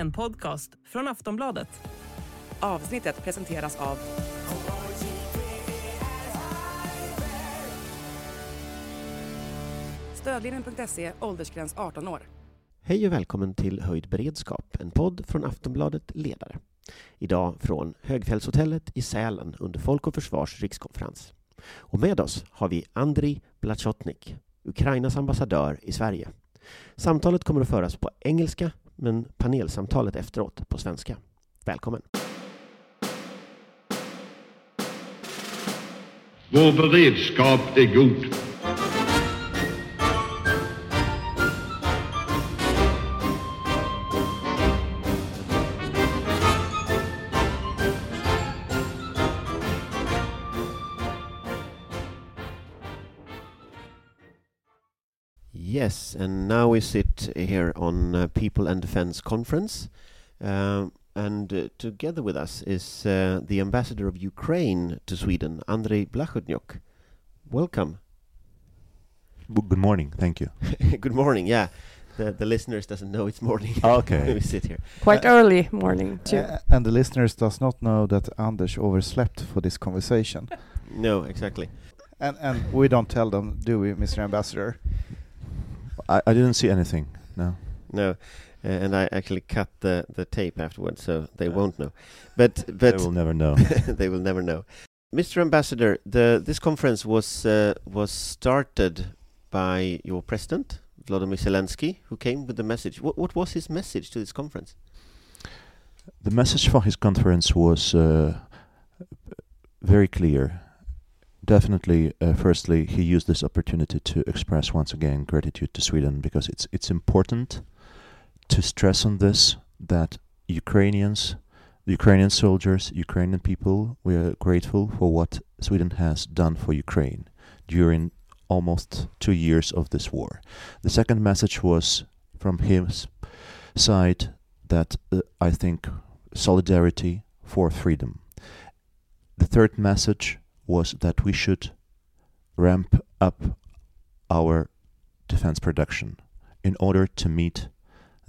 en podcast från Aftonbladet. Avsnittet presenteras av Stödlinjen.se, åldersgräns 18 år. Hej och välkommen till Höjd beredskap, en podd från Aftonbladet Ledare. Idag från Högfjällshotellet i Sälen under Folk och Försvars rikskonferens. Och med oss har vi Andriy Blachotnik, Ukrainas ambassadör i Sverige. Samtalet kommer att föras på engelska, men panelsamtalet efteråt på svenska. Välkommen! Vår beredskap är god. Yes, and now we sit here on uh, People and Defense Conference. Um, and uh, together with us is uh, the ambassador of Ukraine to Sweden, Andrii Plakhotniuk. Welcome. Good morning. Thank you. Good morning. Yeah, the the listeners doesn't know it's morning. Okay. we sit here. Quite Uh, early morning too. Uh, and the listeners does not know that Anders overslept for this conversation. No, exactly. and and we don't tell them, do we, Mr. Ambassador? I, I didn't see anything. No. No, uh, and I actually cut the the tape afterwards, so they Yeah. won't know. But but they will never know. they will never know. Mr. Ambassador, the this conference was uh, was started by your president Vladimir Zelensky, who came with the message. What what was his message to this conference? the message for his conference was uh, very clear. Definitely, uh, firstly, he used this opportunity to express once again gratitude to Sweden because it's it's important to stress on this that Ukrainians, the Ukrainian soldiers, Ukrainian people, we are grateful for what Sweden has done for Ukraine during almost two years of this war. The second message was from his side that uh, I think solidarity for freedom. The third message was that we should ramp up our defense production in order to meet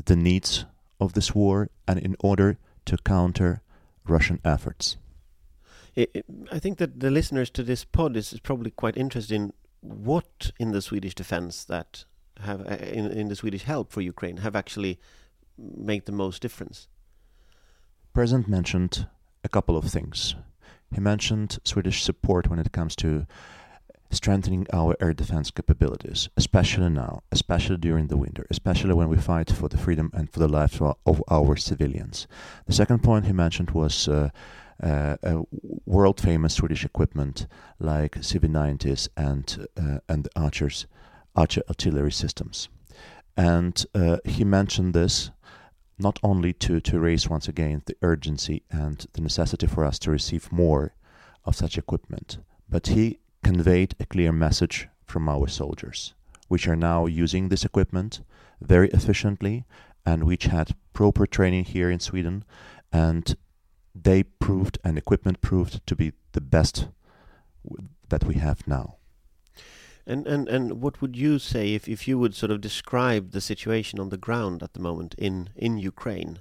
the needs of this war and in order to counter Russian efforts. I think that the listeners to this pod is, is probably quite interested in what in the Swedish defense that have uh, in in the Swedish help for Ukraine have actually made the most difference. President mentioned a couple of things. He mentioned Swedish support when it comes to strengthening our air defense capabilities, especially now, especially during the winter, especially when we fight for the freedom and for the lives of- our civilians. The second point he mentioned was uh, uh, world famous Swedish equipment like CV90s and uh, and the Archers Archer artillery systems. And uh, he mentioned this not only to, to raise once again the urgency and the necessity for us to receive more of such equipment, but he conveyed a clear message from our soldiers, which are now using this equipment very efficiently and which had proper training here in Sweden, and they proved and equipment proved to be the best that we have now. And and and what would you say if if you would sort of describe the situation on the ground at the moment in in Ukraine?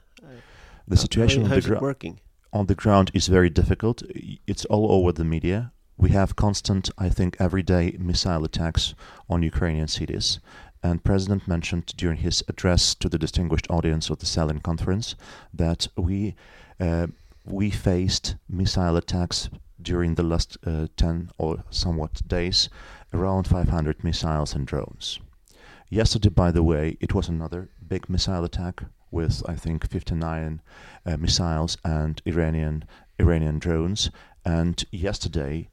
The situation How, on the ground. working? on the ground is very difficult. It's all over the media. We have constant, I think, everyday missile attacks on Ukrainian cities. And President mentioned during his address to the distinguished audience of the Sälen conference that we uh, we faced missile attacks during the last uh, 10 or somewhat days, around 500 missiles and drones. Yesterday, by the way, it was another big missile attack with, I think, 59 uh, missiles and Iranian Iranian drones. And yesterday,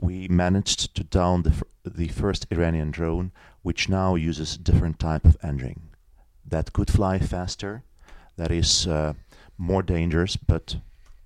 we managed to down the the first Iranian drone, which now uses different type of engine that could fly faster, that is uh, more dangerous, but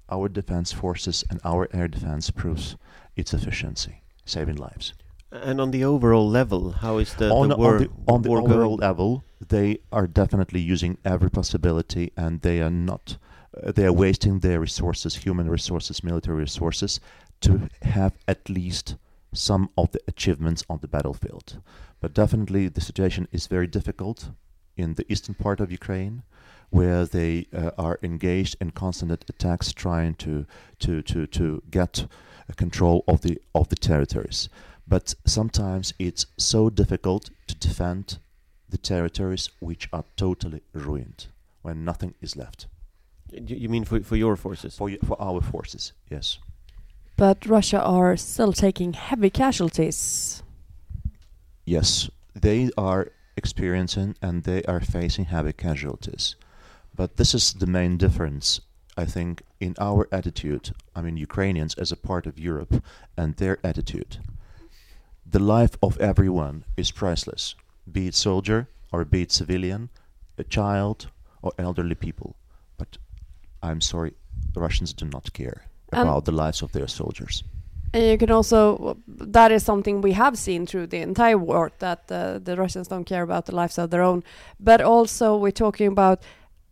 our defense forces and our air defense proves its efficiency, saving lives. And on the overall level, how is the, on, the on the, on the overall going? level, they are definitely using every possibility, and they are not. Uh, they are wasting their resources, human resources, military resources, to have at least some of the achievements on the battlefield. But definitely, the situation is very difficult. in the eastern part of Ukraine, where they uh, are engaged in constant attacks, trying to to to to get control of the of the territories. But sometimes it's so difficult to defend the territories which are totally ruined when nothing is left You, you mean for for your forces? for y- for our forces. Yes. But Russia are still taking heavy casualties. Yes, they are experiencing and they are facing heavy casualties. But this is the main difference, I think, in our attitude. I mean, Ukrainians as a part of Europe and their attitude. The life of everyone is priceless, be it soldier or be it civilian, a child or elderly people. But I'm sorry, the Russians do not care And- about the lives of their soldiers. And you can also, that is something we have seen through the entire war, that uh, the Russians don't care about the lives of their own. But also, we're talking about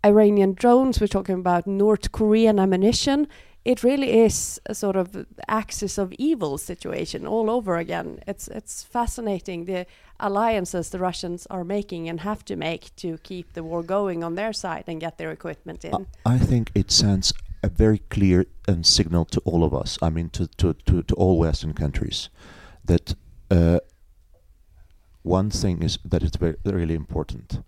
Iranian drones, we're talking about North Korean ammunition. It really is a sort of axis of evil situation all over again. It's it's fascinating the alliances the Russians are making and have to make to keep the war going on their side and get their equipment in. I I think it sends a very clear um, signal to all of us. I mean, to to to, to all Western countries, that uh, one thing is that it's very really important.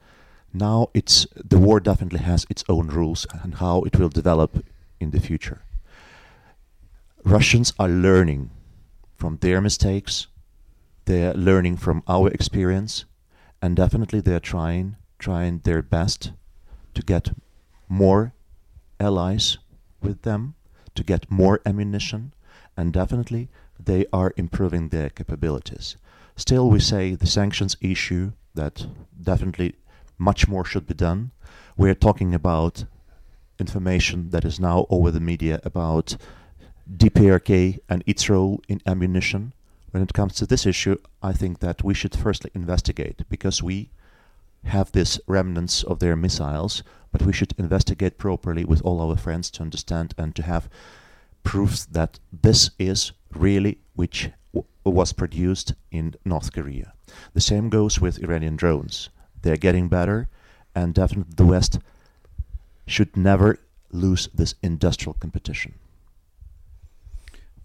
Now it's the war definitely has its own rules and how it will develop in the future. Russians are learning from their mistakes. They're learning from our experience, and definitely they're trying trying their best to get more allies with them, to get more ammunition, and definitely they are improving their capabilities. Still, we say the sanctions issue that definitely much more should be done. We're talking about information that is now over the media about DPRK and its role in ammunition. When it comes to this issue, I think that we should firstly investigate because we have this remnants of their missiles, but we should investigate properly with all our friends to understand and to have proofs that this is really which was produced in North Korea. The same goes with Iranian drones. They're getting better, and definitely the West should never lose this industrial competition.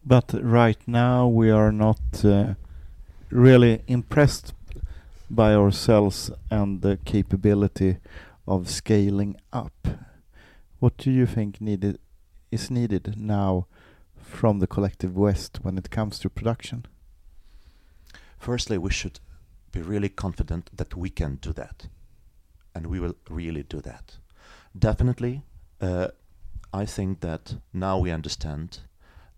But right now we are not uh, really impressed by ourselves and the capability of scaling up. What do you think needed is needed now from the collective West when it comes to production? Firstly, we should be really confident that we can do that, and we will really do that. Definitely, uh, I think that now we understand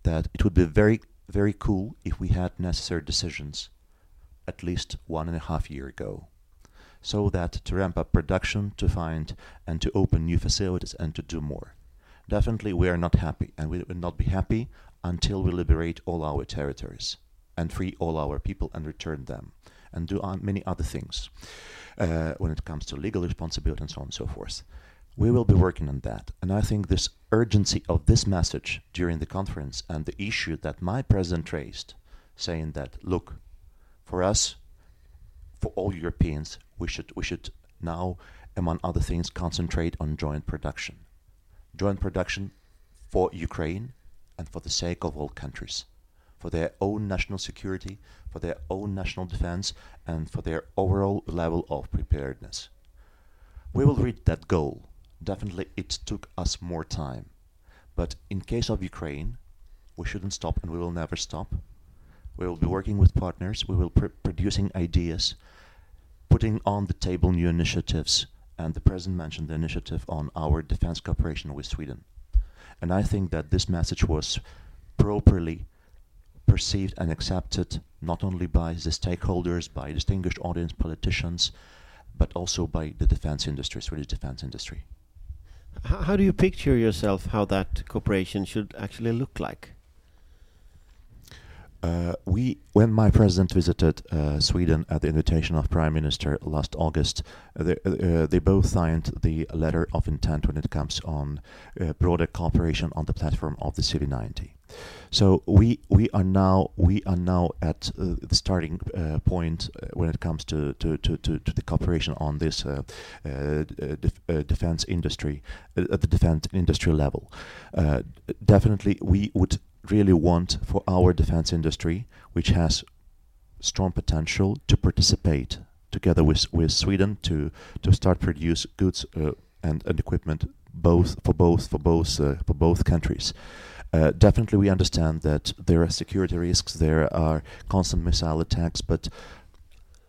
that it would be very, very cool if we had necessary decisions at least one and a half year ago, so that to ramp up production, to find and to open new facilities and to do more. Definitely, we are not happy, and we will not be happy until we liberate all our territories and free all our people and return them and do many other things uh, when it comes to legal responsibility and so on and so forth. We will be working on that. And I think this urgency of this message during the conference and the issue that my president raised, saying that, look, for us, for all Europeans, we should, we should now, among other things, concentrate on joint production. Joint production for Ukraine and for the sake of all countries for their own national security, for their own national defense, and for their overall level of preparedness. We will reach that goal. Definitely, it took us more time. But in case of Ukraine, we shouldn't stop and we will never stop. We will be working with partners, we will be producing ideas, putting on the table new initiatives, and the President mentioned the initiative on our defense cooperation with Sweden. And I think that this message was properly perceived and accepted not only by the stakeholders, by distinguished audience politicians, but also by the defense industry, Swedish defense industry. How, how do you picture yourself how that cooperation should actually look like? Uh, we, when my president visited uh, Sweden at the invitation of Prime Minister last August, uh, they, uh, they both signed the letter of intent when it comes on uh, broader cooperation on the platform of the CV90. So we we are now we are now at uh, the starting uh, point uh, when it comes to to, to, to, to the cooperation on this uh, uh, def uh, defense industry at the defense industry level. definitely, we would really want for our defense industry, which has strong potential, to participate together with with Sweden to to start produce goods and, and equipment both for both for both for both countries. Uh, definitely, we understand that there are security risks, there are constant missile attacks, but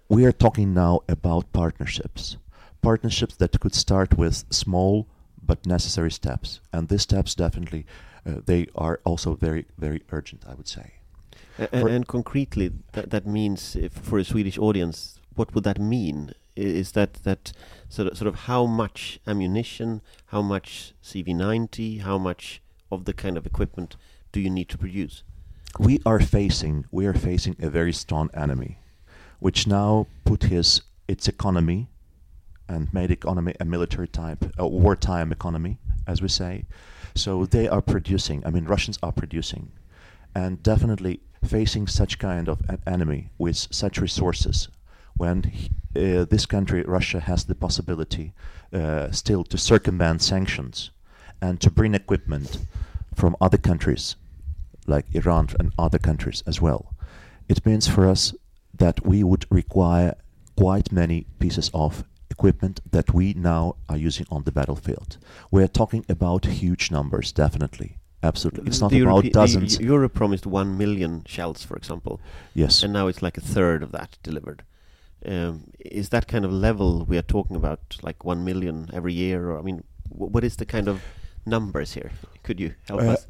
we are talking now about partnerships. Partnerships that could start with small but necessary steps. And these steps definitely, uh, they are also very, very urgent, I would say. and, and concretely, that, that means for a Swedish audience, what would that mean? Is that that sort of, sort of how much ammunition, how much CV90, how much of the kind of equipment do you need to produce? We are facing we are facing a very strong enemy, which now put his its economy and made economy a military type, a wartime economy, as we say. So they are producing. I mean, Russians are producing, and definitely facing such kind of an enemy with such resources, when he, uh, this country, Russia, has the possibility uh, still to circumvent sanctions and to bring equipment from other countries, like Iran and other countries as well. It means for us that we would require quite many pieces of equipment that we now are using on the battlefield. We're talking about huge numbers, definitely. Absolutely. It's not the about Europe dozens. Europe promised one million shells, for example. Yes. And now it's like a third of that delivered. Um, is that kind of level we are talking about, like one million every year? Or I mean, what is the kind of numbers here? Could you help Uh, us?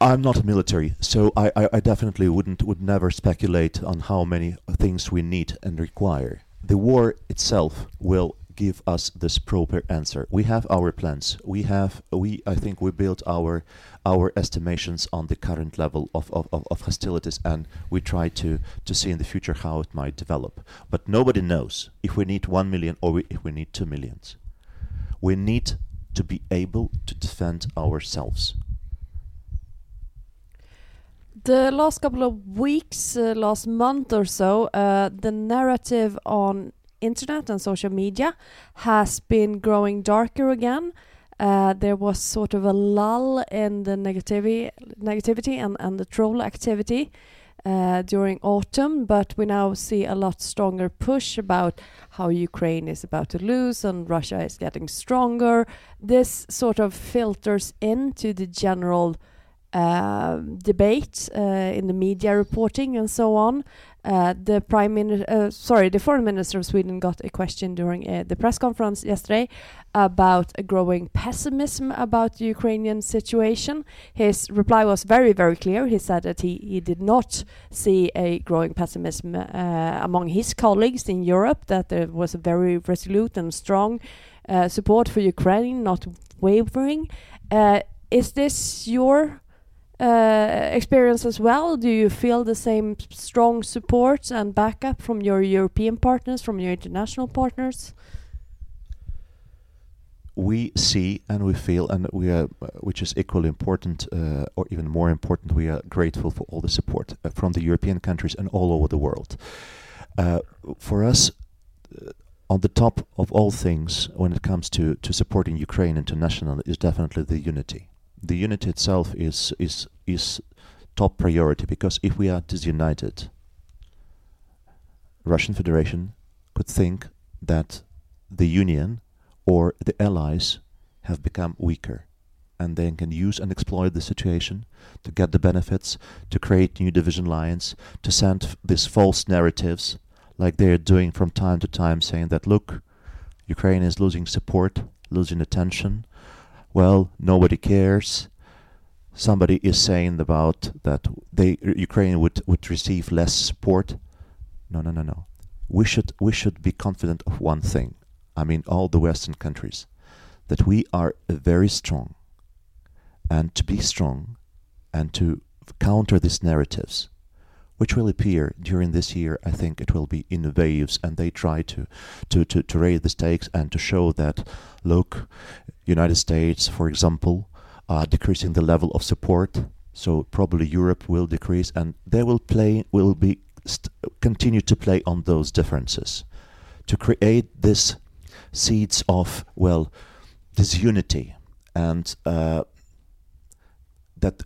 I'm not military, so I, I, I definitely wouldn't would never speculate on how many things we need and require. The war itself will give us this proper answer. We have our plans. We have we I think we built our our estimations on the current level of, of, of, of hostilities and we try to, to see in the future how it might develop. But nobody knows if we need one million or we, if we need two millions. We need to be able to defend ourselves. The last couple of weeks, uh, last month or so, uh, the narrative on internet and social media has been growing darker again. Uh, there was sort of a lull in the negativity, negativity and, and the troll activity uh, during autumn, but we now see a lot stronger push about how Ukraine is about to lose and Russia is getting stronger. This sort of filters into the general uh, debate uh, in the media reporting and so on. Uh, the prime minister, uh, sorry, the foreign minister of Sweden got a question during uh, the press conference yesterday about a growing pessimism about the Ukrainian situation. His reply was very, very clear. He said that he, he did not see a growing pessimism uh, among his colleagues in Europe, that there was a very resolute and strong uh, support for Ukraine, not wavering. Uh, is this your uh, experience as well? Do you feel the same strong support and backup from your European partners, from your international partners? We see and we feel, and we are, uh, which is equally important, uh, or even more important, we are grateful for all the support uh, from the European countries and all over the world. Uh, for us, on the top of all things, when it comes to, to supporting Ukraine internationally, is definitely the unity the unity itself is is is top priority because if we are disunited, Russian Federation could think that the Union or the allies have become weaker and they can use and exploit the situation to get the benefits, to create new division lines, to send these false narratives like they are doing from time to time saying that look, Ukraine is losing support, losing attention, well, nobody cares. Somebody is saying about that they Ukraine would, would receive less support. No, no, no, no. We should we should be confident of one thing. I mean, all the Western countries, that we are very strong, and to be strong, and to counter these narratives, which will appear during this year, I think it will be in waves, and they try to, to, to, to raise the stakes and to show that, look, United States, for example, are decreasing the level of support, so probably Europe will decrease, and they will play, will be st- continue to play on those differences, to create this seeds of well, this unity, and uh, that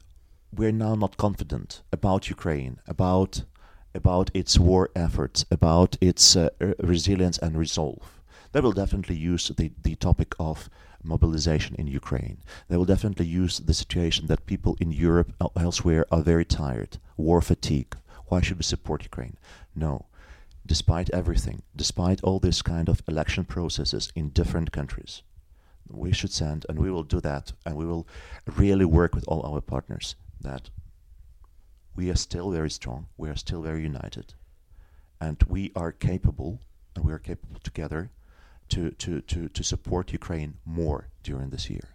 we're now not confident about Ukraine, about about its war efforts, about its uh, resilience and resolve. They will definitely use the, the topic of mobilization in Ukraine. They will definitely use the situation that people in Europe or elsewhere are very tired, war fatigue. Why should we support Ukraine? No. Despite everything, despite all this kind of election processes in different countries, we should send, and we will do that, and we will really work with all our partners that we are still very strong, we are still very united, and we are capable, and we are capable together to, to, to, to support Ukraine more during this year.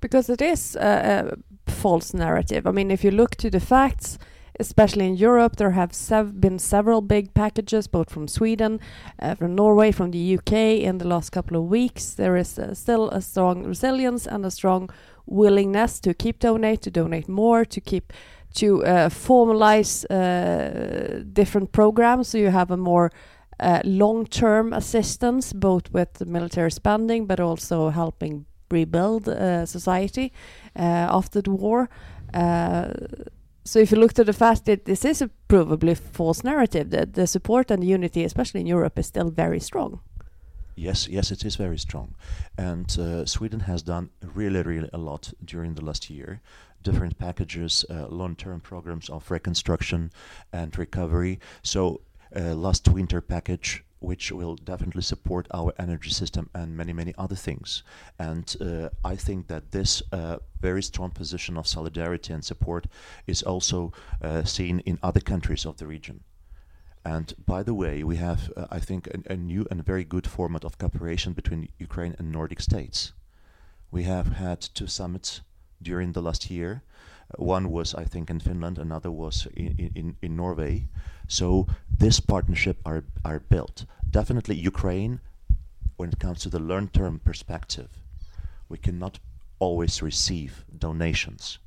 Because it is a, a false narrative. I mean, if you look to the facts, especially in Europe, there have sev- been several big packages, both from Sweden, uh, from Norway, from the UK in the last couple of weeks. There is uh, still a strong resilience and a strong willingness to keep donate, to donate more, to keep to uh, formalize uh, different programs. So you have a more uh, long-term assistance, both with military spending, but also helping rebuild uh, society uh, after the war. Uh, so if you look to the fact that this is a provably false narrative, that the support and the unity, especially in Europe, is still very strong. Yes, yes, it is very strong, and Sweden has done really, really a lot during the last year. Different packages, uh, long-term programs of reconstruction and recovery. So, last winter package, which will definitely support our energy system and many, many other things. And uh, I think that this uh, very strong position of solidarity and support is also uh, seen in other countries of the region. And by the way, we have, uh, I think, a, a new and very good format of cooperation between Ukraine and Nordic states. We have had two summits during the last year. Uh, one was, I think, in Finland, another was in, in, in Norway. So this partnership are, are built. Definitely Ukraine, when it comes to the long-term perspective, we cannot always receive donations.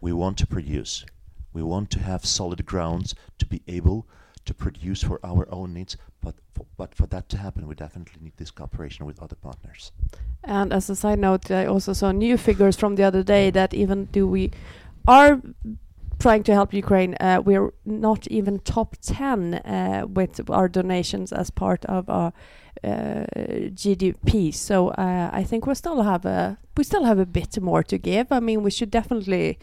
We want to produce. We want to have solid grounds to be able to produce for our own needs, but for, but for that to happen, we definitely need this cooperation with other partners. And as a side note, I also saw new figures from the other day that even though we are trying to help Ukraine, uh, we're not even top 10 uh, with our donations as part of our uh, GDP. So uh, I think we still have a we still have a bit more to give. I mean, we should definitely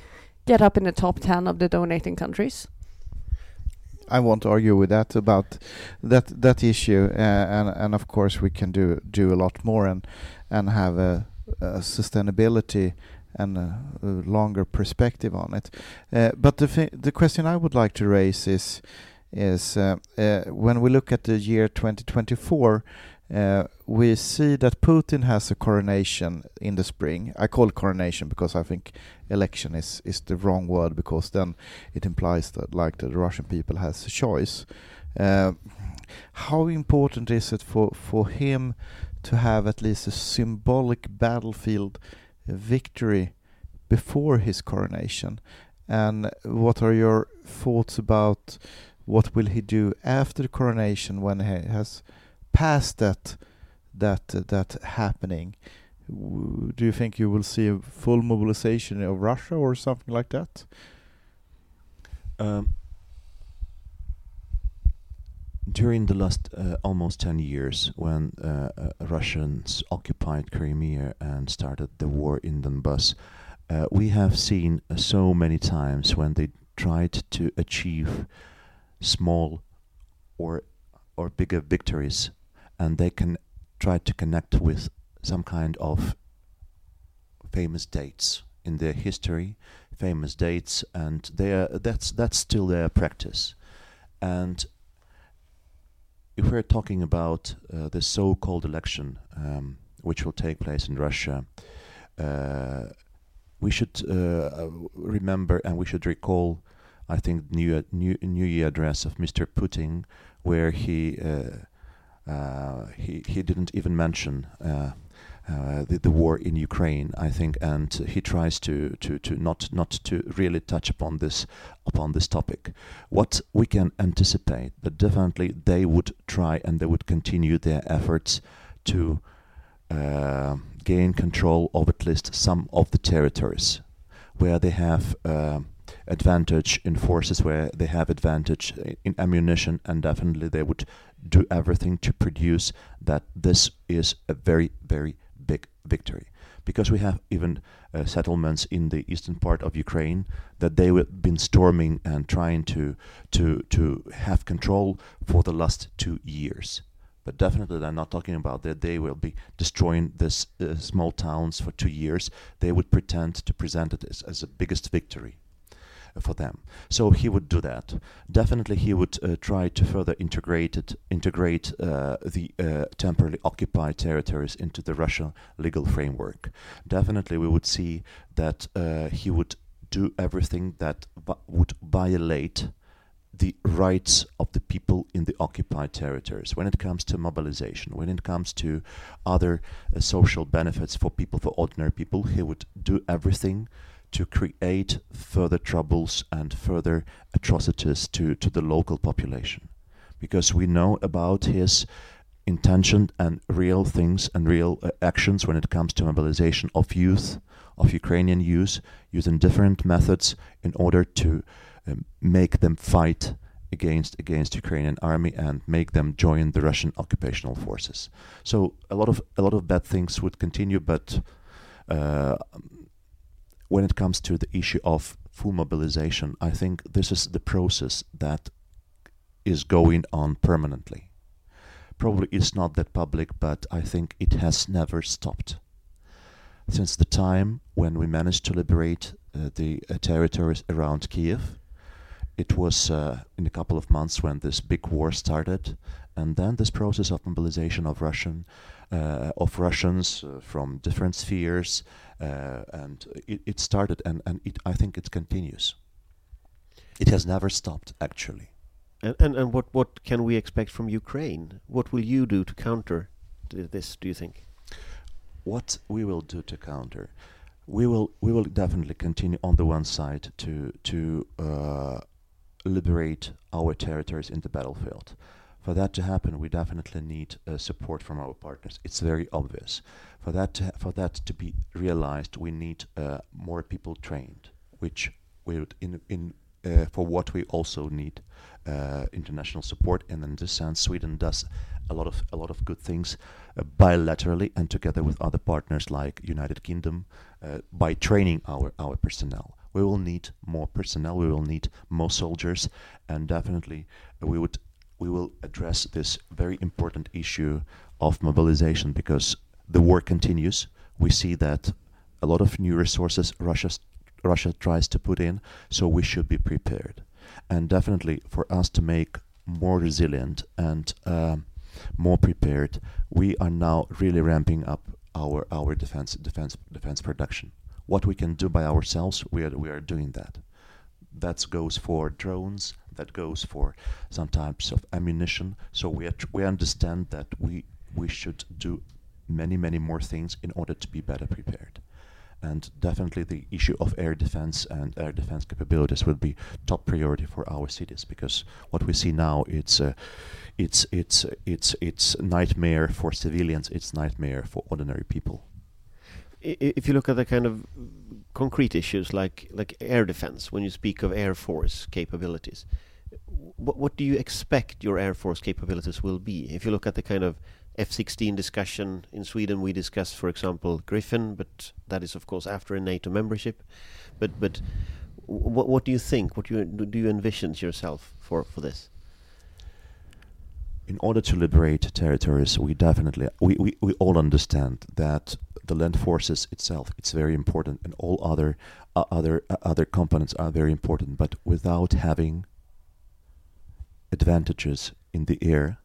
get up in the top 10 of the donating countries. I won't argue with that about that that issue, uh, and and of course we can do do a lot more and and have a, a sustainability and a, a longer perspective on it. Uh, but the the question I would like to raise is is uh, uh, when we look at the year 2024. Uh, we see that Putin has a coronation in the spring. I call it coronation because I think election is, is the wrong word because then it implies that like the Russian people has a choice. Uh, how important is it for, for him to have at least a symbolic battlefield victory before his coronation? And what are your thoughts about what will he do after the coronation when he has passed that that uh, that happening? W- Do you think you will see a full mobilization of Russia or something like that? Um, during the last uh, almost 10 years, when uh, uh, Russians occupied Crimea and started the war in Donbass, uh, we have seen uh, so many times when they tried to achieve small or or bigger victories, and they can try to connect with some kind of famous dates in their history, famous dates, and they are, that's that's still their practice. And if we're talking about uh, the so-called election, um, which will take place in Russia, uh, we should uh, uh, remember and we should recall I think new new New Year address of Mr. Putin, where he uh, uh, he he didn't even mention. Uh, the, the war in Ukraine, I think, and he tries to, to, to not not to really touch upon this upon this topic. What we can anticipate, but definitely they would try and they would continue their efforts to uh, gain control of at least some of the territories where they have uh, advantage in forces, where they have advantage in ammunition, and definitely they would do everything to produce that this is a very very victory because we have even uh, settlements in the eastern part of Ukraine that they have been storming and trying to to to have control for the last two years. But definitely, they're not talking about that they will be destroying these uh, small towns for two years. They would pretend to present it as, as the biggest victory for them. So he would do that. Definitely, he would uh, try to further integrate it, integrate uh, the uh, temporarily occupied territories into the Russian legal framework. Definitely, we would see that uh, he would do everything that would violate the rights of the people in the occupied territories when it comes to mobilization, when it comes to other uh, social benefits for people, for ordinary people, he would do everything to create further troubles and further atrocities to, to the local population. Because we know about his intention and real things and real uh, actions when it comes to mobilization of youth, of Ukrainian youth, using different methods in order to um, make them fight against against Ukrainian army and make them join the Russian occupational forces. So a lot of a lot of bad things would continue, but uh, when it comes to the issue of full mobilization, I think this is the process that is going on permanently. Probably it's not that public, but I think it has never stopped. Since the time when we managed to liberate uh, the uh, territories around Kiev, it was uh, in a couple of months when this big war started, and then this process of mobilization of Russian uh, of Russians uh, from different spheres, uh, and it, it, started, and, and it, I think it continues. It has never stopped, actually. And, and, and what, what can we expect from Ukraine? What will you do to counter this, do you think? What we will do to counter? We will, we will definitely continue on the one side to, to uh, liberate our territories in the battlefield. For that to happen, we definitely need uh, support from our partners. It's very obvious. For that to for that to be realized, we need uh, more people trained, which we would in in uh, for what we also need uh, international support. And in this sense, Sweden does a lot of a lot of good things uh, bilaterally and together with other partners like United Kingdom uh, by training our our personnel. We will need more personnel. We will need more soldiers, and definitely we would we will address this very important issue of mobilization because the war continues. We see that a lot of new resources Russia Russia tries to put in, so we should be prepared. And definitely for us to make more resilient and uh, more prepared, we are now really ramping up our our defense defense defense production. What we can do by ourselves, we are we are doing that. That goes for drones, that goes for some types of ammunition. So we we understand that we we should do many many more things in order to be better prepared. And definitely the issue of air defense and air defense capabilities will be top priority for our cities because what we see now it's uh, it's it's it's it's nightmare for civilians. It's nightmare for ordinary people if you look at the kind of concrete issues like like air defense, when you speak of air force capabilities, what what do you expect your air force capabilities will be? If you look at the kind of F-16 discussion in Sweden, we discussed, for example, Gripen, but that is of course after a NATO membership. But but what what do you think? What do you do you envision yourself for for this? in order to liberate territories, we definitely we, we, we all understand that the land forces itself it's very important, and all other uh, other uh, other components are very important. But without having advantages in the air,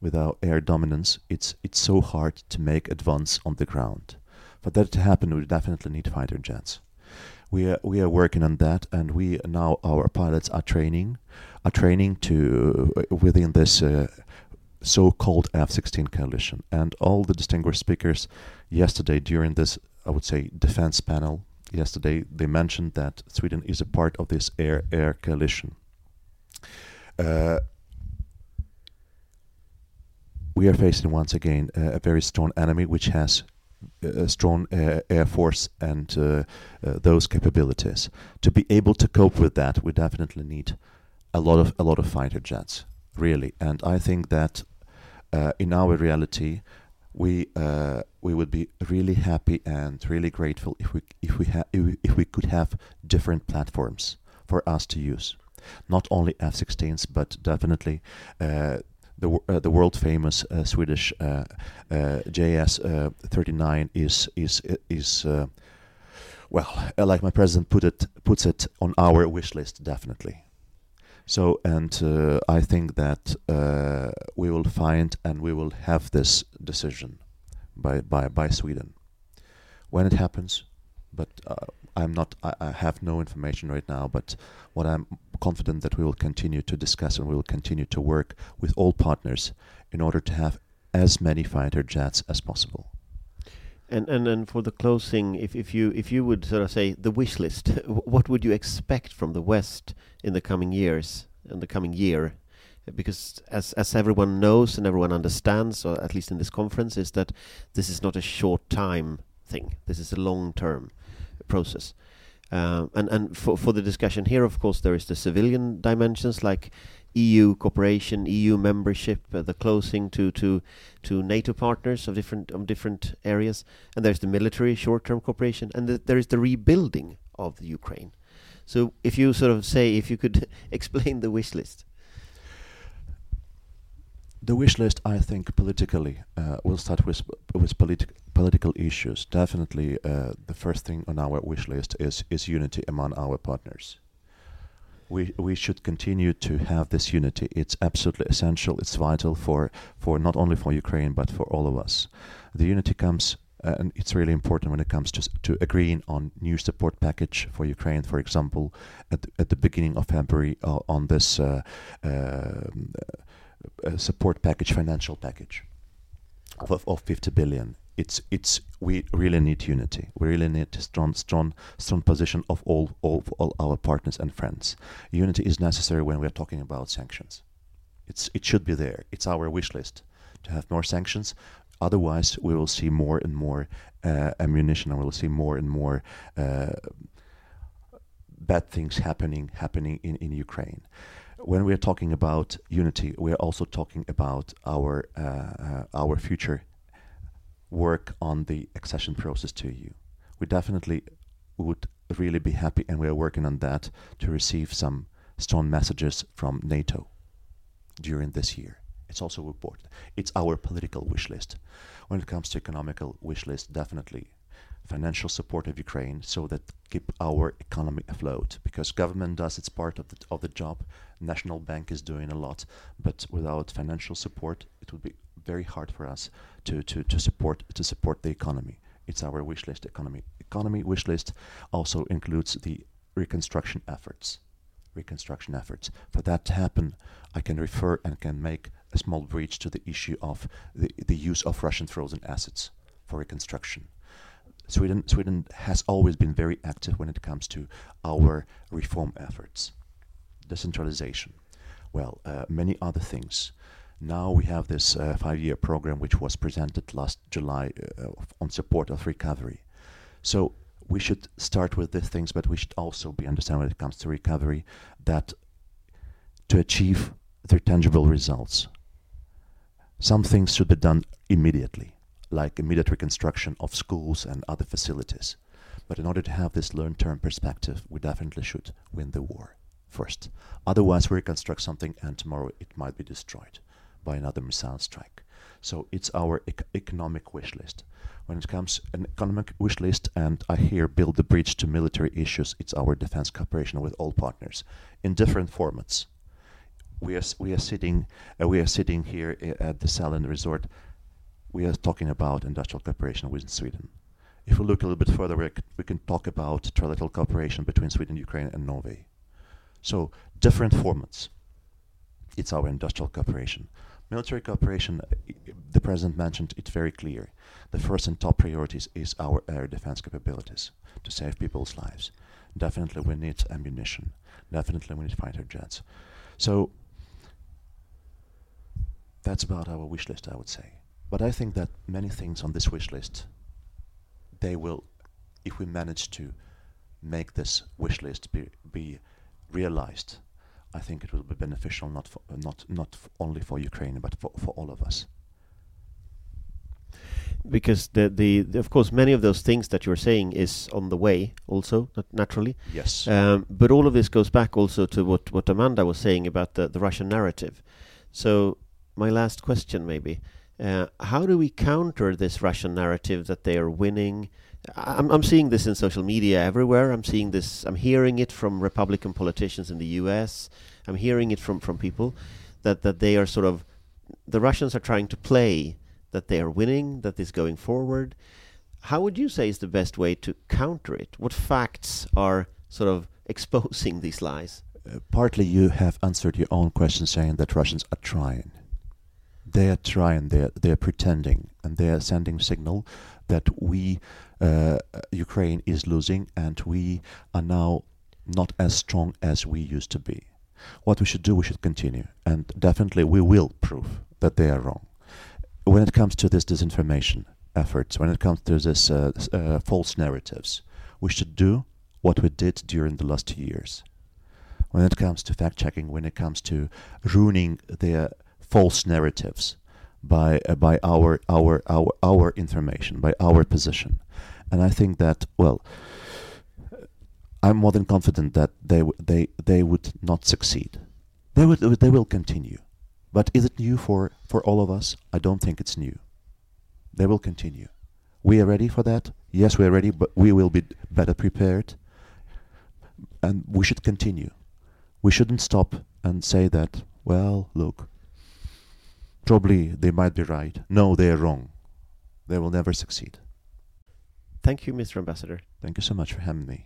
without air dominance, it's it's so hard to make advance on the ground. For that to happen, we definitely need fighter jets. We are we are working on that, and we now our pilots are training, are training to uh, within this. Uh, so-called F-16 coalition, and all the distinguished speakers yesterday during this, I would say, defense panel yesterday, they mentioned that Sweden is a part of this air-air coalition. Uh, we are facing once again uh, a very strong enemy, which has a strong uh, air force and uh, uh, those capabilities. To be able to cope with that, we definitely need a lot of a lot of fighter jets really. And I think that uh, in our reality, we uh, we would be really happy and really grateful if we if we ha- if, we, if we could have different platforms for us to use, not only F-16s but definitely. Uh, the, uh, the world famous uh, Swedish uh, JAS 39 is is is well like my president put it puts it on our wish list definitely so, and uh, I think that uh, we will find and we will have this decision by by by Sweden when it happens. But uh, I'm not. I, I, have no information right now. But what I'm confident that we will continue to discuss and we will continue to work with all partners in order to have as many fighter jets as possible. And and then for the closing, if if you if you would sort of say the wish list, what would you expect from the West in the coming years, in the coming year? Because as as everyone knows and everyone understands, or at least in this conference, is that this is not a short time thing. This is a long term process. Um, and and for for the discussion here, of course, there is the civilian dimensions like EU cooperation, EU membership, uh, the closing to, to to NATO partners of different of different areas, and there's the military short-term cooperation, and the, there is the rebuilding of the Ukraine. So, if you sort of say, if you could explain the wish list. The wish list, I think, politically, uh, we'll start with with politi- political issues. Definitely, uh, the first thing on our wish list is is unity among our partners we we should continue to have this unity. It's absolutely essential. It's vital for for not only for Ukraine but for all of us. The unity comes. Uh, and it's really important when it comes to to agreeing on new support package for Ukraine, for example, at the, at the beginning of February uh, on this uh, um, uh support package, financial package of, of 50 billion it's it's we really need unity. We really need a strong strong strong position of all all all our partners and friends. Unity is necessary when we are talking about sanctions. It's it should be there. It's our wish list to have more sanctions. Otherwise, we will see more and more uh, ammunition, and we will see more and more uh, bad things happening happening in in Ukraine when we are talking about unity, we are also talking about our uh, uh, our future work on the accession process to EU. We definitely would really be happy, and we are working on that to receive some strong messages from NATO during this year. It's also important. It's our political wish list. When it comes to economical wish list, definitely financial support of Ukraine so that keep our economy afloat because government does its part of the of the job national bank is doing a lot but without financial support it would be very hard for us to, to, to support to support the economy. It's our wish list economy. Economy wish list also includes the reconstruction efforts. Reconstruction efforts. For that to happen, I can refer and can make a small breach to the issue of the, the use of Russian frozen assets for reconstruction. Sweden, Sweden has always been very active when it comes to our reform efforts. Decentralization. Well, uh, many other things. Now we have this uh, five-year program which was presented last July uh, on support of recovery. So we should start with these things, but we should also be understand when it comes to recovery that to achieve their tangible results, some things should be done immediately, like immediate reconstruction of schools and other facilities. But in order to have this long-term perspective, we definitely should win the war first. Otherwise, we reconstruct something and tomorrow it might be destroyed by another missile strike. So it's our ec- economic wish list. When it comes an economic wish list, and I here build the bridge to military issues, it's our defense cooperation with all partners in different formats. We are we are sitting uh, we are sitting here at the Sälen Resort. We are talking about industrial cooperation with Sweden. If we look a little bit further, we c- we can talk about trilateral cooperation between Sweden, Ukraine, and Norway. So different formats. It's our industrial cooperation. Military cooperation, uh, the president mentioned it very clear. The first and top priorities is our air defense capabilities to save people's lives. Definitely we need ammunition. Definitely we need fighter jets. So that's about our wish list, I would say. But I think that many things on this wish list, they will, if we manage to make this wish list be, be realized, I think it will be beneficial not for, not not f- only for Ukraine but for, for all of us. Because the, the the of course many of those things that you're saying is on the way also nat- naturally. Yes. Um, but all of this goes back also to what, what Amanda was saying about the, the Russian narrative. So, my last question maybe uh, how do we counter this Russian narrative that they are winning? I'm, I'm seeing this in social media everywhere. I'm seeing this, I'm hearing it from Republican politicians in the US. I'm hearing it from, from people that, that they are sort of, the Russians are trying to play that they are winning, that is going forward. How would you say is the best way to counter it? What facts are sort of exposing these lies? Uh, partly you have answered your own question saying that Russians are trying. They are trying, they are, they are pretending, and they are sending signal that we, uh, Ukraine is losing and we are now not as strong as we used to be. What we should do, we should continue, and definitely we will prove that they are wrong. When it comes to this disinformation efforts, when it comes to this uh, uh, false narratives, we should do what we did during the last two years when it comes to fact checking, when it comes to ruining their false narratives by uh, by our our our our information, by our position, and I think that well, I'm more than confident that they they they would not succeed. They would they will continue, but is it new for for all of us? I don't think it's new. They will continue. We are ready for that. Yes, we are ready, but we will be better prepared, and we should continue we shouldn't stop and say that, well, look, probably they might be right. No, they are wrong. They will never succeed. Thank you, Mr. Ambassador. Thank you so much for having me.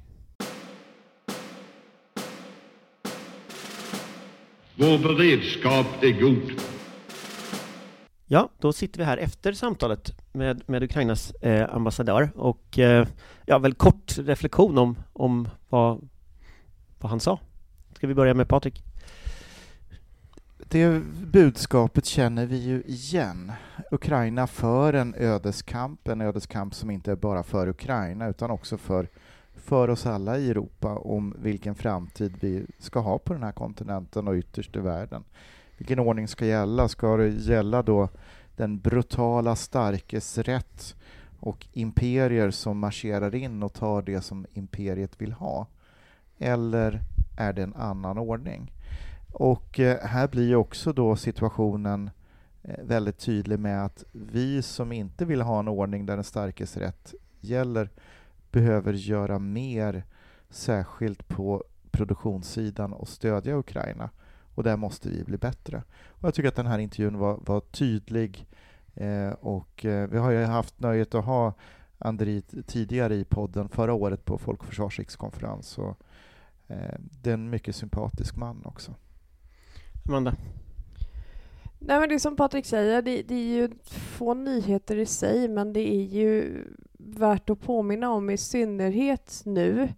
Vår beredskap är god. Ja, då sitter vi här efter samtalet med, med Ukrainas eh, ambassadör och eh, ja, väl kort reflektion om, om vad, vad han sa. Ska vi börja med Patrik? Det budskapet känner vi ju igen. Ukraina för en ödeskamp, en ödeskamp som inte är bara för Ukraina utan också för, för oss alla i Europa om vilken framtid vi ska ha på den här kontinenten och ytterst i världen. Vilken ordning ska gälla? Ska det gälla då den brutala starkes rätt och imperier som marscherar in och tar det som imperiet vill ha? Eller är det en annan ordning? Och eh, här blir ju också då situationen eh, väldigt tydlig med att vi som inte vill ha en ordning där den starkes rätt gäller behöver göra mer, särskilt på produktionssidan och stödja Ukraina. Och där måste vi bli bättre. Och jag tycker att den här intervjun var, var tydlig eh, och eh, vi har ju haft nöjet att ha Andri tidigare i podden förra året på Folk och Försvars rikskonferens. Och, eh, det är en mycket sympatisk man också. Amanda? Nej men det är som Patrik säger, det, det är ju få nyheter i sig men det är ju värt att påminna om i synnerhet nu.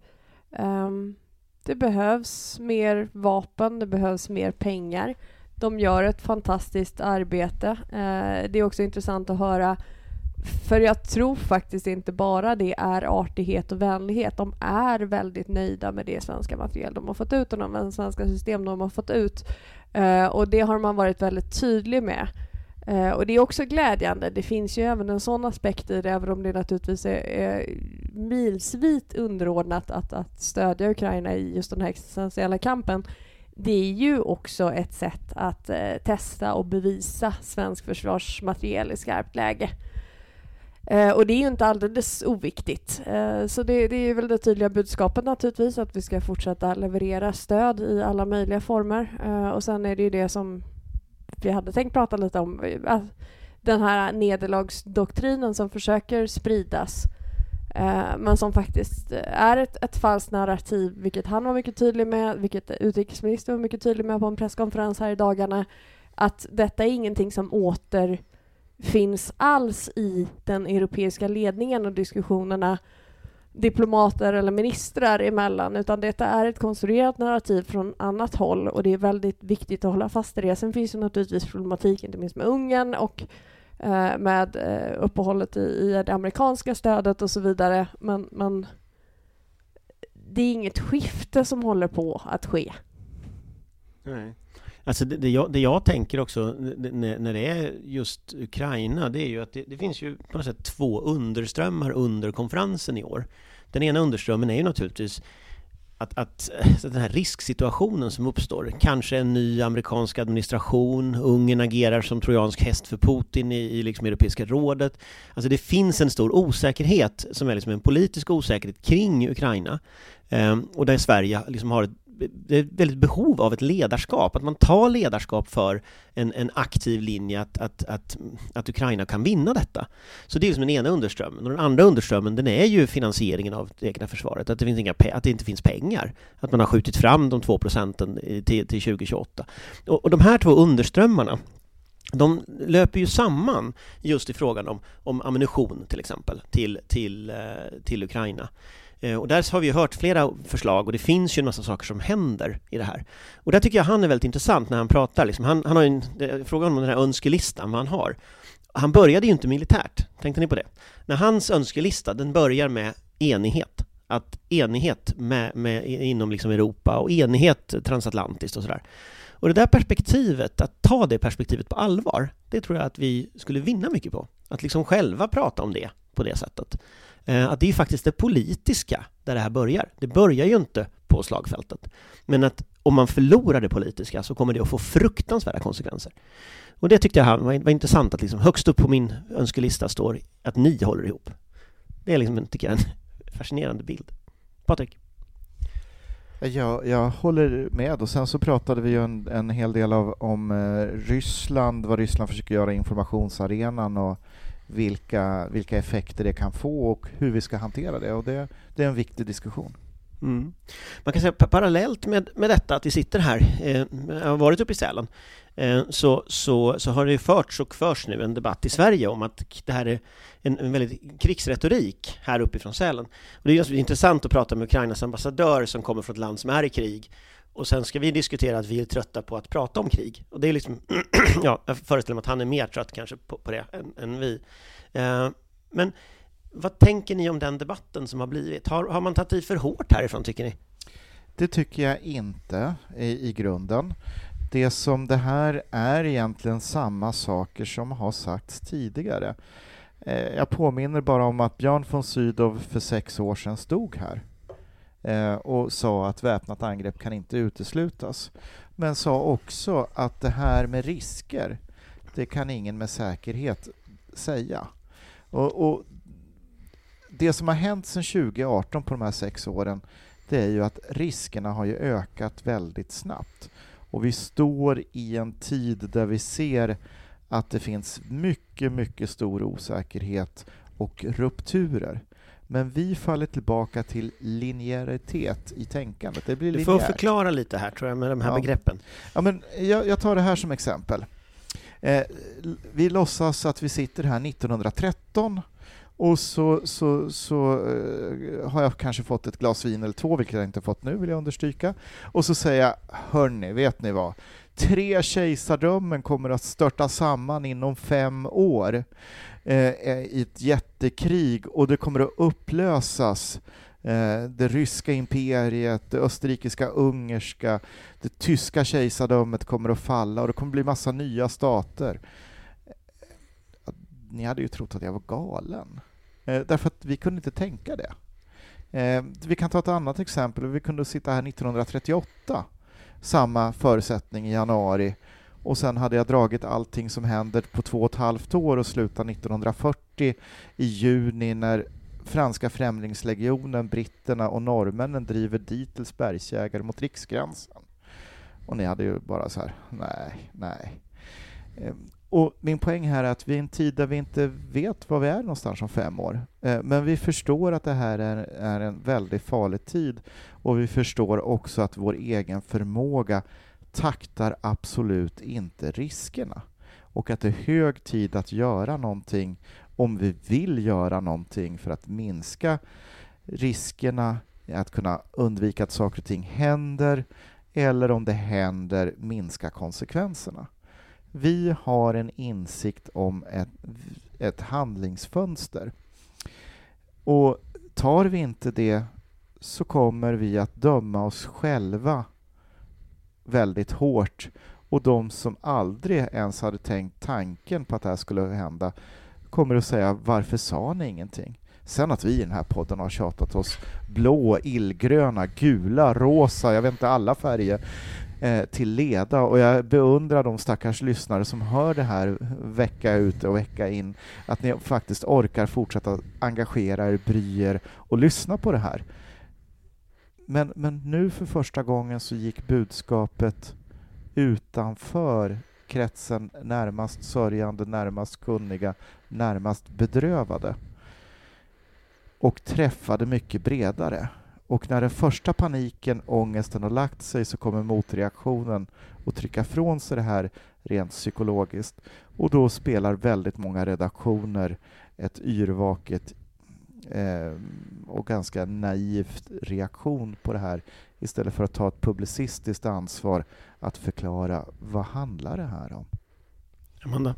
Um, det behövs mer vapen, det behövs mer pengar. De gör ett fantastiskt arbete. Uh, det är också intressant att höra för jag tror faktiskt inte bara det är artighet och vänlighet. De är väldigt nöjda med det svenska material de har fått ut och de svenska system de har fått ut. Eh, och det har man varit väldigt tydlig med. Eh, och det är också glädjande. Det finns ju även en sån aspekt i det, även om det naturligtvis är, är milsvitt underordnat att, att stödja Ukraina i just den här existentiella kampen. Det är ju också ett sätt att eh, testa och bevisa svensk försvarsmateriel i skarpt läge. Eh, och det är ju inte alldeles oviktigt. Eh, så det, det är väl det tydliga budskapet naturligtvis, att vi ska fortsätta leverera stöd i alla möjliga former. Eh, och sen är det ju det som vi hade tänkt prata lite om, eh, den här nederlagsdoktrinen som försöker spridas. Eh, men som faktiskt är ett, ett falskt narrativ, vilket han var mycket tydlig med, vilket utrikesministern var mycket tydlig med på en presskonferens här i dagarna, att detta är ingenting som åter finns alls i den europeiska ledningen och diskussionerna diplomater eller ministrar emellan, utan detta är ett konstruerat narrativ från annat håll och det är väldigt viktigt att hålla fast i det. Sen finns det naturligtvis problematik, inte minst med Ungern och eh, med eh, uppehållet i, i det amerikanska stödet och så vidare, men, men det är inget skifte som håller på att ske. Nej. Alltså det, det, jag, det jag tänker också när, när det är just Ukraina, det är ju att det, det, finns ju på något sätt två underströmmar under konferensen i år. Den ena underströmmen är ju naturligtvis att, att, eh, att den här risksituationen som uppstår, kanske en ny amerikansk administration, Ungern agerar som trojansk häst för Putin i, i liksom Europeiska rådet. Alltså det finns en stor osäkerhet som är liksom en politisk osäkerhet kring Ukraina eh, och där Sverige liksom har ett det är ett väldigt behov av ett ledarskap, att man tar ledarskap för en, en aktiv linje att, att, att, att Ukraina kan vinna detta. Så det är liksom den ena underströmmen. Och den andra underströmmen, den är ju finansieringen av det egna försvaret, att det, finns inga att det inte finns pengar. Att man har skjutit fram de två procenten eh, till, till 2028. Och, och de här två underströmmarna, de löper ju samman just i frågan om, om ammunition till exempel till, till, eh, till Ukraina. Eh, och där har vi hört flera förslag och det finns ju en massa saker som händer i det här. Och där tycker jag han är väldigt intressant när han pratar. Liksom han, han har en, frågan om den här önskelistan, vad han har. Han började ju inte militärt, tänkte ni på det? När hans önskelista, den börjar med enighet. Att enighet med, med, inom liksom Europa och enighet transatlantiskt och sådär. Och det där perspektivet, att ta det perspektivet på allvar, det tror jag att vi skulle vinna mycket på. Att liksom själva prata om det på det sättet. Eh, att det är faktiskt det politiska där det här börjar. Det börjar ju inte på slagfältet. Men att om man förlorar det politiska så kommer det att få fruktansvärda konsekvenser. Och det tyckte jag var, var intressant att liksom högst upp på min önskelista står att ni håller ihop. Det är liksom, tycker jag, en fascinerande bild. Patrik? Jag, jag håller med och sen så pratade vi ju en, en hel del av, om eh, Ryssland, vad Ryssland försöker göra i informationsarenan och vilka, vilka effekter det kan få och hur vi ska hantera det. Och det, det är en viktig diskussion. Mm. Man kan säga parallellt med, med detta att vi sitter här, eh, jag har varit uppe i Sälen, eh, så, så, så har det förts och förs nu en debatt i Sverige om att det här är en, en väldigt krigsretorik här uppifrån Sälen. Och det är alltså intressant att prata med Ukrainas ambassadör som kommer från ett land som är i krig och sen ska vi diskutera att vi är trötta på att prata om krig. Och det är liksom, ja, jag föreställer mig att han är mer trött kanske på, på det än, än vi. Eh, men vad tänker ni om den debatten som har blivit? Har, har man tagit i för hårt härifrån, tycker ni? Det tycker jag inte i, i grunden. Det som det här är egentligen samma saker som har sagts tidigare. Eh, jag påminner bara om att Björn von Sydow för sex år sedan stod här Eh, och sa att väpnat angrepp kan inte uteslutas. Men sa också att det här med risker, det kan ingen med säkerhet säga. Och, och det som har hänt sedan 2018 på de här sex åren, det är ju att riskerna har ju ökat väldigt snabbt. Och vi står i en tid där vi ser att det finns mycket, mycket stor osäkerhet och rupturer. Men vi faller tillbaka till linjäritet i tänkandet. Det blir du får förklara lite här tror jag med de här ja. begreppen. Ja, men jag, jag tar det här som exempel. Eh, vi låtsas att vi sitter här 1913 och så, så, så uh, har jag kanske fått ett glas vin eller två, vilket jag inte fått nu, vill jag understryka. Och så säger jag, hörni, vet ni vad? Tre kejsardömen kommer att störta samman inom fem år eh, i ett jättekrig och det kommer att upplösas. Eh, det ryska imperiet, det österrikiska ungerska, det tyska kejsardömet kommer att falla och det kommer bli massa nya stater. Ni hade ju trott att jag var galen, eh, därför att vi kunde inte tänka det. Eh, vi kan ta ett annat exempel. Vi kunde sitta här 1938, samma förutsättning i januari och sen hade jag dragit allting som händer på två och ett halvt år och slutar 1940 i juni när franska främlingslegionen, britterna och norrmännen driver Dietels bergsjägare mot riksgränsen. Och ni hade ju bara så här, nej, nej. Ehm, och min poäng här är att vi är i en tid där vi inte vet var vi är någonstans om fem år. Ehm, men vi förstår att det här är en väldigt farlig tid och vi förstår också att vår egen förmåga taktar absolut inte riskerna och att det är hög tid att göra någonting om vi vill göra någonting för att minska riskerna, att kunna undvika att saker och ting händer eller om det händer minska konsekvenserna. Vi har en insikt om ett, ett handlingsfönster. Och tar vi inte det så kommer vi att döma oss själva väldigt hårt och de som aldrig ens hade tänkt tanken på att det här skulle hända kommer att säga varför sa ni ingenting? Sen att vi i den här podden har tjatat oss blå, illgröna, gula, rosa, jag vet inte alla färger eh, till leda och jag beundrar de stackars lyssnare som hör det här vecka ut och vecka in, att ni faktiskt orkar fortsätta engagera er, bry er och lyssna på det här. Men, men nu för första gången så gick budskapet utanför kretsen närmast sörjande, närmast kunniga, närmast bedrövade och träffade mycket bredare. Och när den första paniken, ångesten har lagt sig så kommer motreaktionen att trycka från sig det här rent psykologiskt och då spelar väldigt många redaktioner ett yrvaket eh, och ganska naivt reaktion på det här istället för att ta ett publicistiskt ansvar att förklara vad handlar det här om? Amanda?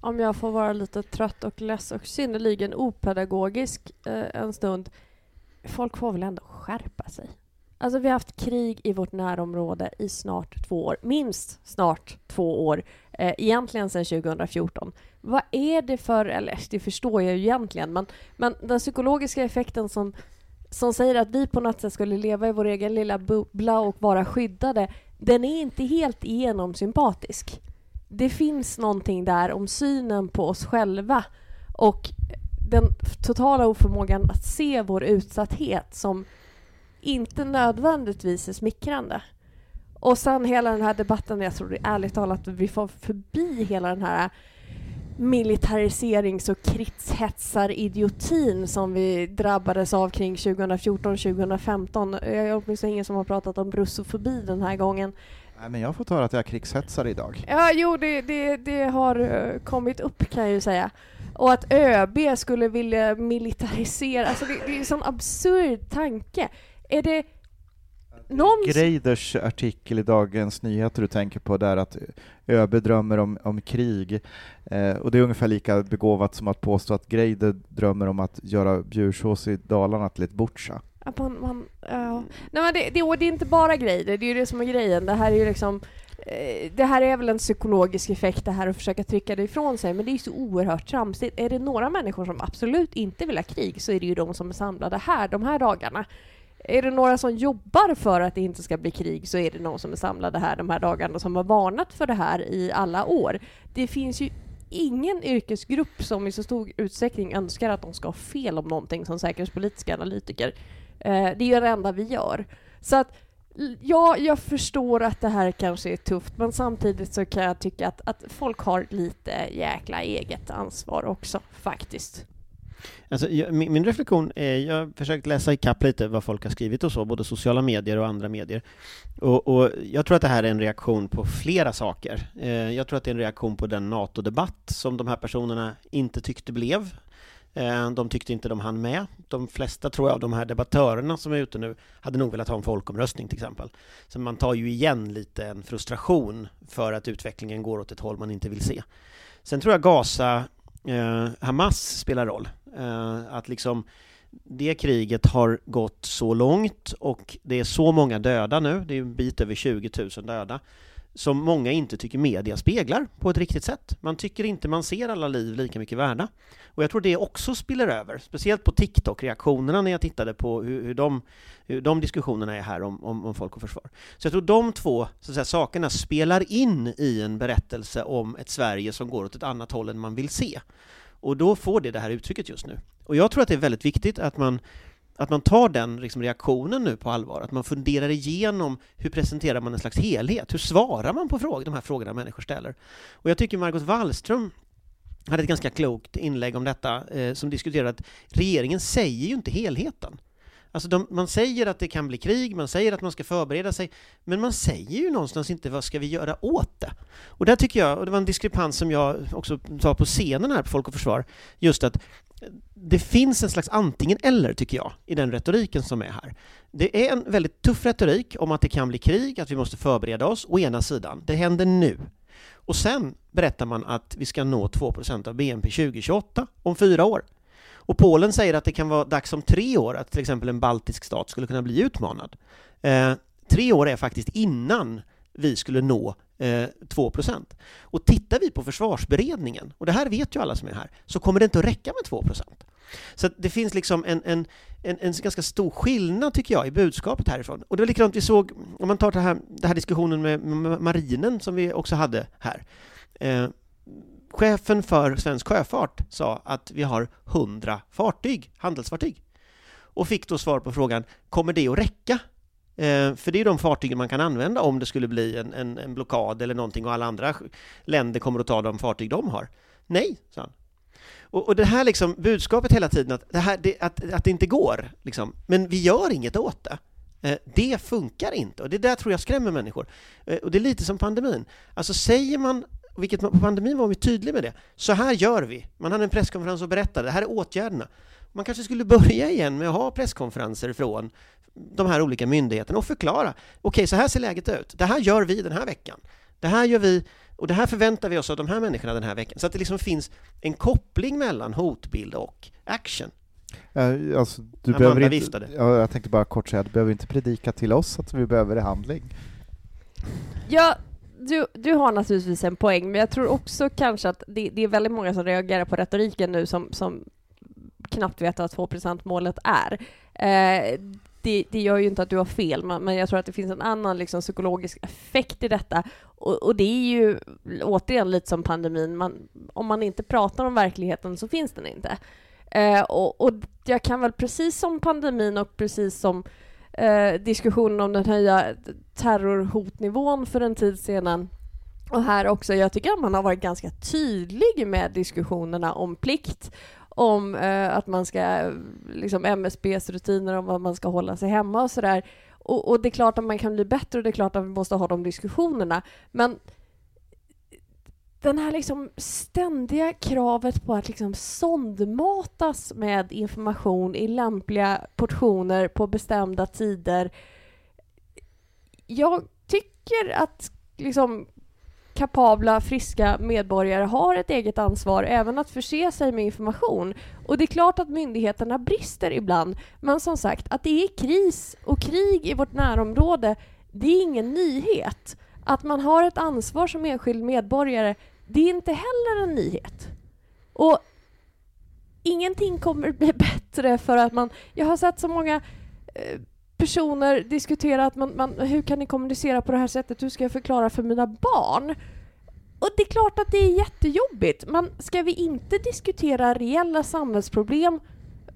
Om jag får vara lite trött och less och synnerligen opedagogisk eh, en stund. Folk får väl ändå skärpa sig. Alltså vi har haft krig i vårt närområde i snart två år. Minst snart två år. Eh, egentligen sedan 2014. Vad är det för, eller det förstår jag ju egentligen, men, men den psykologiska effekten som, som säger att vi på något sätt skulle leva i vår egen lilla bubbla och vara skyddade, den är inte helt igenom sympatisk. Det finns någonting där om synen på oss själva och den totala oförmågan att se vår utsatthet som inte nödvändigtvis är smickrande. Och sen hela den här debatten, jag tror ärligt talat att vi får förbi hela den här militariserings och kritshetsar-idiotin som vi drabbades av kring 2014-2015. Jag är åtminstone ingen som har pratat om brussofobi den här gången. Nej, men jag har fått höra att jag är krigshetsare idag. Ja, jo, det, det, det har uh, kommit upp kan jag ju säga. Och att ÖB skulle vilja militarisera, alltså det, det är en sån absurd tanke. Är det någon... Greiders artikel i Dagens Nyheter du tänker på där att ÖB drömmer om, om krig eh, och det är ungefär lika begåvat som att påstå att Greider drömmer om att göra bjursås i Dalarna till ett butcha. man, man, ja. Nej, men det, det, det är inte bara Greider, det är ju det som är grejen. Det här är ju liksom eh, det här är väl en psykologisk effekt, det här att försöka trycka det ifrån sig, men det är så oerhört tramsigt. Är det några människor som absolut inte vill ha krig så är det ju de som är samlade här de här dagarna. Är det några som jobbar för att det inte ska bli krig så är det någon som är samlade här de här dagarna som har varnat för det här i alla år. Det finns ju ingen yrkesgrupp som i så stor utsträckning önskar att de ska ha fel om någonting som säkerhetspolitiska analytiker. Eh, det är ju det enda vi gör. Så att Ja, jag förstår att det här kanske är tufft, men samtidigt så kan jag tycka att, att folk har lite jäkla eget ansvar också, faktiskt. Alltså, jag, min, min, reflektion är, jag har försökt läsa ikapp lite vad folk har skrivit och så, både sociala medier och andra medier. Och, och jag tror att det här är en reaktion på flera saker. Eh, jag tror att det är en reaktion på den NATO-debatt som de här personerna inte tyckte blev. Eh, de tyckte inte de hann med. De flesta, tror jag, av de här debattörerna som är ute nu hade nog velat ha en folkomröstning till exempel. Så man tar ju igen lite en frustration för att utvecklingen går åt ett håll man inte vill se. Sen tror jag Gaza eh, Hamas spelar roll. Eh, att liksom det kriget har gått så långt och det är så många döda nu, det är en bit över 20 000 döda, som många inte tycker media speglar på ett riktigt sätt. Man tycker inte man ser alla liv lika mycket värda. Och jag tror det också spiller över, speciellt på TikTok-reaktionerna när jag tittade på hur, hur, de, hur de diskussionerna är här om, om, om folk och försvar. Så jag tror de två så att säga, sakerna spelar in i en berättelse om ett Sverige som går åt ett annat håll än man vill se. Och då får det det här uttrycket just nu. Och jag tror att det är väldigt viktigt att man att man tar den liksom, reaktionen nu på allvar, att man funderar igenom hur presenterar man en slags helhet? Hur svarar man på frågor, de här frågorna människor ställer? Och jag tycker Margot Wallström hade ett ganska klokt inlägg om detta eh, som diskuterade att regeringen säger ju inte helheten. Alltså de, man säger att det kan bli krig, man säger att man ska förbereda sig, men man säger ju någonstans inte vad ska vi göra åt det? Och där tycker jag, och det var en diskrepans som jag också sa på scenen här på Folk och Försvar, just att det finns en slags antingen eller, tycker jag, i den retoriken som är här. Det är en väldigt tuff retorik om att det kan bli krig, att vi måste förbereda oss, å ena sidan. Det händer nu. Och sen berättar man att vi ska nå 2% av BNP 2028, om fyra år. Och Polen säger att det kan vara dags om tre år att till exempel en baltisk stat skulle kunna bli utmanad. Eh, tre år är faktiskt innan vi skulle nå eh, 2% Och tittar vi på försvarsberedningen, och det här vet ju alla som är här, så kommer det inte att räcka med 2% så det finns liksom en, en, en, en, ganska stor skillnad, tycker jag, i budskapet härifrån. Och det var likadant vi såg, om man tar den här, den här diskussionen med marinen som vi också hade här. Eh, chefen för svensk sjöfart sa att vi har 100 fartyg, handelsfartyg. Och fick då svar på frågan, kommer det att räcka? Eh, för det är de fartygen man kan använda om det skulle bli en, en, en, blockad eller någonting och alla andra länder kommer att ta de fartyg de har. Nej, sa han. Och, och det här liksom budskapet hela tiden att det, här, det, att, att det inte går, liksom, men vi gör inget åt det. Eh, det funkar inte och det där tror jag skrämmer människor. Eh, och det är lite som pandemin. Alltså säger man vilket på pandemin var vi tydliga med det. Så här gör vi. Man hade en presskonferens och berättade, det här är åtgärderna. Man kanske skulle börja igen med att ha presskonferenser från de här olika myndigheterna och förklara. Okej, okay, så här ser läget ut. Det här gör vi den här veckan. Det här gör vi och det här förväntar vi oss av de här människorna den här veckan. Så att det liksom finns en koppling mellan hotbild och action. Uh, alltså, du behöver inte, viftade. Ja, jag tänkte bara kort säga, du behöver inte predika till oss att vi behöver handling. Ja, du, du har naturligtvis en poäng, men jag tror också kanske att det, det är väldigt många som reagerar på retoriken nu som, som knappt vet vad 2% målet är. Eh, det, det gör ju inte att du har fel, men, men jag tror att det finns en annan liksom, psykologisk effekt i detta. Och, och, det är ju återigen lite som pandemin, man, om man inte pratar om verkligheten så finns den inte. Eh, och, och, jag kan väl precis som pandemin och precis som eh, diskussionen om den höja terrorhotnivån för en tid sedan och här också, jag tycker att man har varit ganska tydlig med diskussionerna om plikt om eh, att man ska, liksom MSBs rutiner om vad man ska hålla sig hemma och sådär. Och, och, det är klart att man kan bli bättre och det är klart att vi måste ha de diskussionerna. Men den här liksom ständiga kravet på att liksom sondmatas med information i lämpliga portioner på bestämda tider. Jag tycker att liksom kapabla, friska medborgare har ett eget ansvar även att förse sig med information. Och det är klart att myndigheterna brister ibland, men som sagt, att det är kris och krig i vårt närområde, det är ingen nyhet. Att man har ett ansvar som enskild medborgare, det är inte heller en nyhet. Och ingenting kommer bli bättre för att man... Jag har sett så många eh, personer diskutera att man, man, hur kan ni kommunicera på det här sättet? Hur ska jag förklara för mina barn? Och det är klart att det är jättejobbigt, men ska vi inte diskutera reella samhällsproblem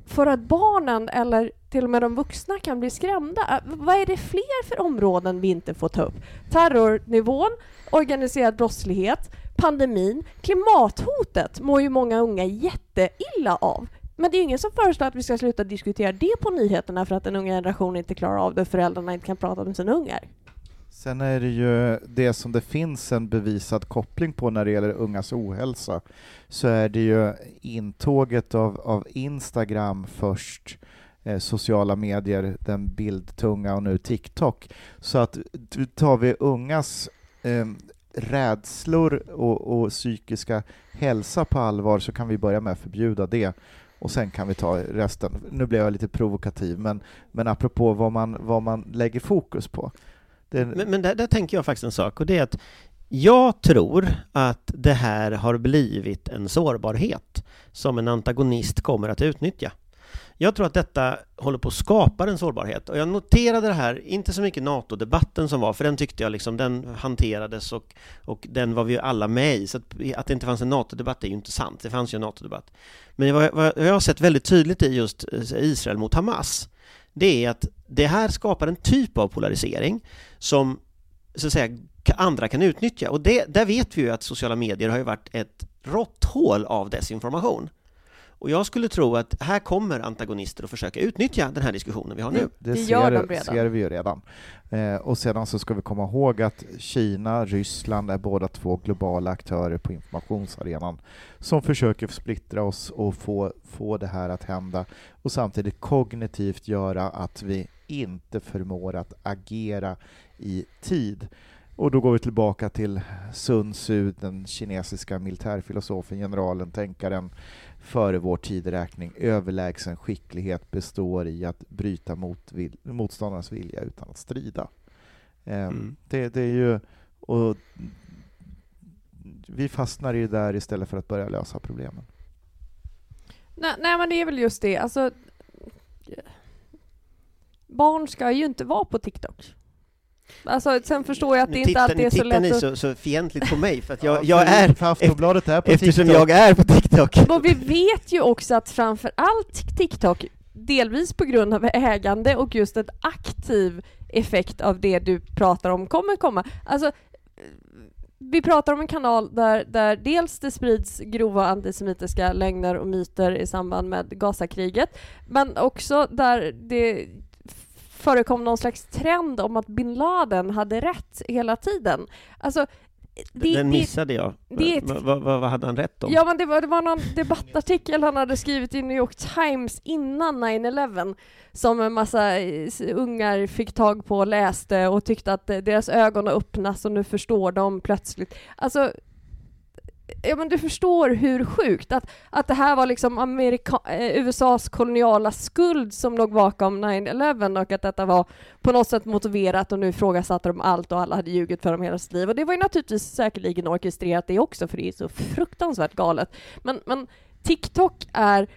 för att barnen eller till och med de vuxna kan bli skrämda? Äh, vad är det fler för områden vi inte får ta upp? Terrornivån, organiserad brottslighet, pandemin, klimathotet mår ju många unga jätteilla av. Men det är ju ingen som föreslår att vi ska sluta diskutera det på nyheterna för att den unga generationen inte klarar av det och föräldrarna inte kan prata med sina ungar. Sen är det ju det som det finns en bevisad koppling på när det gäller ungas ohälsa, så är det ju intåget av, av Instagram först, eh, sociala medier, den bildtunga och nu TikTok. Så att tar vi ungas eh, rädslor och, och psykiska hälsa på allvar så kan vi börja med att förbjuda det och sen kan vi ta resten. Nu blev jag lite provokativ, men, men apropå vad man, vad man lägger fokus på. Det... Men, men där, där tänker jag faktiskt en sak, och det är att jag tror att det här har blivit en sårbarhet som en antagonist kommer att utnyttja. Jag tror att detta håller på att skapa en sårbarhet och jag noterade det här, inte så mycket NATO-debatten som var, för den tyckte jag liksom, den hanterades och, och den var vi alla med i, så att, att det inte fanns en NATO-debatt är ju inte sant, det fanns ju en NATO-debatt. Men vad, vad jag har sett väldigt tydligt i just eh, Israel mot Hamas, det är att det här skapar en typ av polarisering som så att säga andra kan utnyttja och det, där vet vi ju att sociala medier har ju varit ett råtthål av desinformation. Och jag skulle tro att här kommer antagonister att försöka utnyttja den här diskussionen vi har nu. Det, Det ser, gör de redan. ser vi ju redan. Eh, och sedan så ska vi komma ihåg att Kina, Ryssland är båda två globala aktörer på informationsarenan som försöker splittra oss och få, få det här att hända och samtidigt kognitivt göra att vi inte förmår att agera i tid. Och då går vi tillbaka till Sun Tzu, den kinesiska militärfilosofen, generalen, tänkaren, före vår tideräkning. Överlägsen skicklighet består i att bryta mot vil- motståndarens vilja utan att strida. Eh, Mm. det, det är ju... Och vi fastnar ju där istället för att börja lösa problemen. Nej, nej men det är väl just det, alltså barn ska ju inte vara på TikTok. Alltså sen förstår jag att det Nu inte tittar, alltid nu är så tittar ni lätt att... så, så fientligt på mig för att Ja, jag, jag är, för Aftonbladet är på eftersom TikTok. jag är på TikTok. Och vi vet ju också att framför allt TikTok, delvis på grund av ägande och just en aktiv effekt av det du pratar om kommer komma. Alltså, vi pratar om en kanal där, där dels det sprids grova antisemitiska lögner och myter i samband med Gazakriget, men också där det förekom någon slags trend om att bin Laden hade rätt hela tiden. Alltså, det, Den det, missade jag. det ett- Vad vad- vad hade han rätt om? Ja men det var, det var någon debattartikel han hade skrivit i New York Times innan 9-11 som en massa eh, ungar fick tag på och läste och tyckte att eh, deras ögon har öppnats och nu förstår de plötsligt. Alltså, ja men du förstår hur sjukt att, att det här var liksom Amerika eh, USAs koloniala skuld som låg bakom 9-11 och att detta var på något sätt motiverat och nu ifrågasatte de allt och alla hade ljugit för dem hela sitt liv. Och det var ju naturligtvis säkerligen orkestrerat det också för det är så fruktansvärt galet. Men, men TikTok är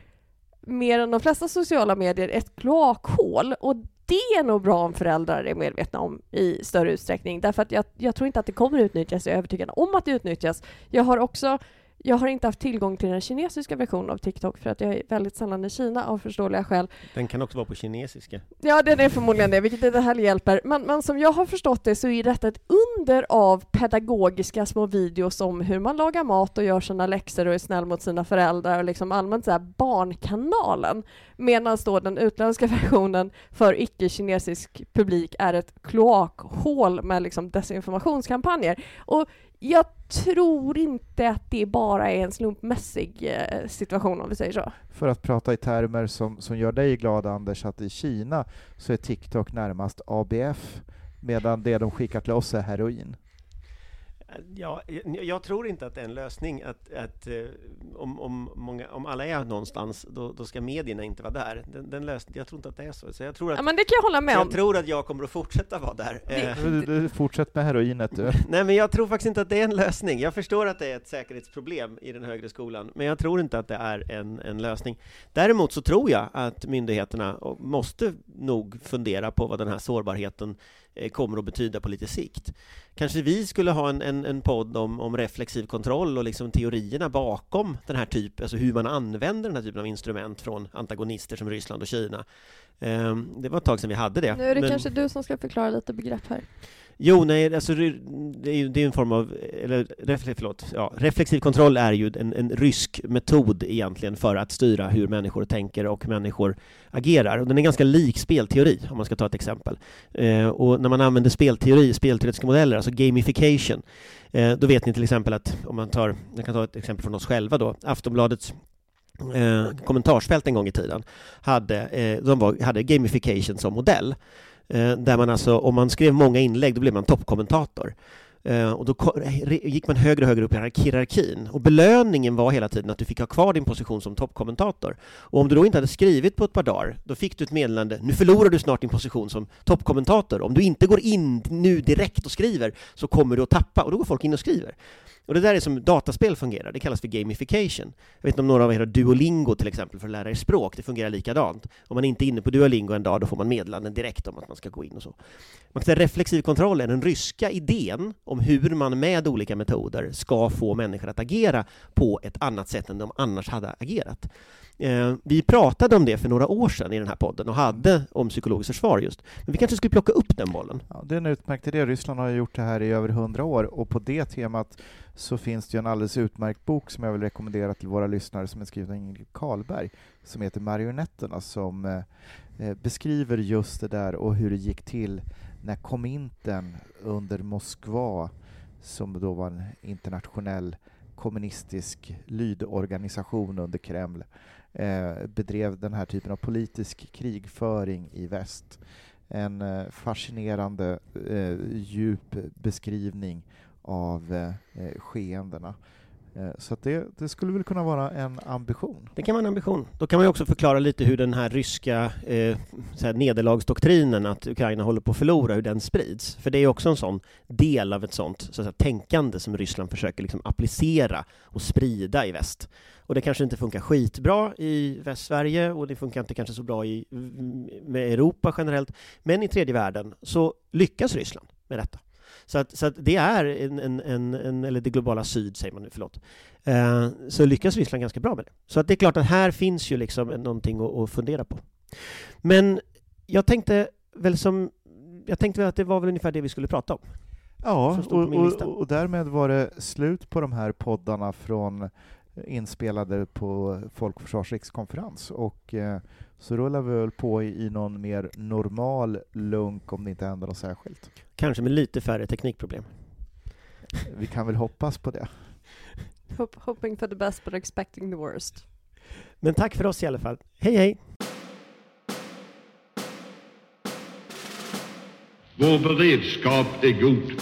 mer än de flesta sociala medier ett kloakhål och det är nog bra om föräldrar är medvetna om i större utsträckning därför att jag, jag tror inte att det kommer utnyttjas, jag är övertygad om att det utnyttjas. Jag har också jag har inte haft tillgång till den kinesiska versionen av TikTok för att jag är väldigt sällan i Kina av förståeliga skäl. Den kan också vara på kinesiska. Ja, den är förmodligen det, vilket inte heller hjälper. Men, men som jag har förstått det så är detta ett under av pedagogiska små videos om hur man lagar mat och gör sina läxor och är snäll mot sina föräldrar och liksom allmänt så här barnkanalen. Medan då den utländska versionen för icke-kinesisk publik är ett kloakhål med liksom desinformationskampanjer. Och jag tror inte att det bara är en slumpmässig eh, situation om vi säger så. För att prata i termer som, som gör dig glad Anders, att i Kina så är TikTok närmast ABF medan det de skickar till oss är heroin. Ja, jag, jag tror inte att det är en lösning att, att eh, om, om, många, om alla är någonstans, då, då ska medierna inte vara där. Den, den lösning, jag tror inte att det är så. så jag, tror Ja, att, men det kan jag hålla med om. jag tror att jag kommer att fortsätta vara där. Det- Eh, Du, du, fortsätt med heroinet du. Nej, men jag tror faktiskt inte att det är en lösning. Jag förstår att det är ett säkerhetsproblem i den högre skolan, men jag tror inte att det är en, en lösning. Däremot så tror jag att myndigheterna måste nog fundera på vad den här sårbarheten kommer att betyda på lite sikt. Kanske vi skulle ha en, en, en podd om, om reflexiv kontroll och liksom teorierna bakom den här typen, alltså hur man använder den här typen av instrument från antagonister som Ryssland och Kina. Ehm, Det var ett tag sedan vi hade det. Nu är det men- kanske du som ska förklara lite begrepp här. Jo, nej, alltså det är ju det är en form av, eller förlåt, ja, reflexiv kontroll är ju en, en rysk metod egentligen för att styra hur människor tänker och människor agerar. Och den är ganska lik spelteori, om man ska ta ett exempel. Eh, och när man använder spelteori, spelteoretiska modeller, alltså gamification, eh, då vet ni till exempel att, om man tar, jag kan ta ett exempel från oss själva då, Aftonbladets eh, kommentarsfält en gång i tiden hade, eh, de var, hade gamification som modell. Eh, där man alltså, om man skrev många inlägg, då blev man toppkommentator. Eh, och då eh, gick man högre och högre upp i hierarkin. Och belöningen var hela tiden att du fick ha kvar din position som toppkommentator. Och om du då inte hade skrivit på ett par dagar, då fick du ett meddelande, nu förlorar du snart din position som toppkommentator. Om du inte går in nu direkt och skriver så kommer du att tappa, och då går folk in och skriver. Och det där är som dataspel fungerar, det kallas för gamification. Jag vet inte om några av er har Duolingo till exempel för att lära er språk, det fungerar likadant. Om man inte är inne på Duolingo en dag, då får man meddelanden direkt om att man ska gå in och så. Man kan säga reflexiv kontroll är den ryska idén om hur man med olika metoder ska få människor att agera på ett annat sätt än de annars hade agerat. Eh, vi pratade om det för några år sedan i den här podden och hade om psykologiskt försvar just. Men vi kanske skulle plocka upp den bollen. Ja, det är en utmärkt idé. Ryssland har gjort det här i över hundra år och på det temat så finns det ju en alldeles utmärkt bok som jag vill rekommendera till våra lyssnare som är skriven av Ingrid Karlberg som heter Marionetterna som eh, eh beskriver just det där och hur det gick till när Komintern under Moskva som då var en internationell kommunistisk lydorganisation under Kreml eh, bedrev den här typen av politisk krigföring i väst. En eh, fascinerande eh, djup beskrivning av eh, eh, skeendena. Eh, så att det, det skulle väl kunna vara en ambition. Det kan vara en ambition. Då kan man ju också förklara lite hur den här ryska eh, så här nederlagsdoktrinen att Ukraina håller på att förlora, hur den sprids. För det är också en sån del av ett sånt så att säga, tänkande som Ryssland försöker liksom applicera och sprida i väst. Och det kanske inte funkar skitbra i Västsverige och det funkar inte kanske så bra i med Europa generellt. Men i tredje världen så lyckas Ryssland med detta. Så att, så att det är en, en, en, en, eller det globala syd säger man nu, förlåt. Eh, så lyckas Ryssland ganska bra med det. Så att det är klart att här finns ju liksom någonting att, att fundera på. Men jag tänkte väl som, jag tänkte väl att det var väl ungefär det vi skulle prata om. Ja, och, och, och därmed var det slut på de här poddarna från inspelade på Folk och Försvars rikskonferens och eh, så rullar vi väl på i, i någon mer normal lunk om det inte händer något särskilt. Kanske med lite färre teknikproblem. Vi kan väl hoppas på det. Hop- hoping for the best but expecting the worst. Men tack för oss i alla fall. Hej hej! Vår beredskap är god.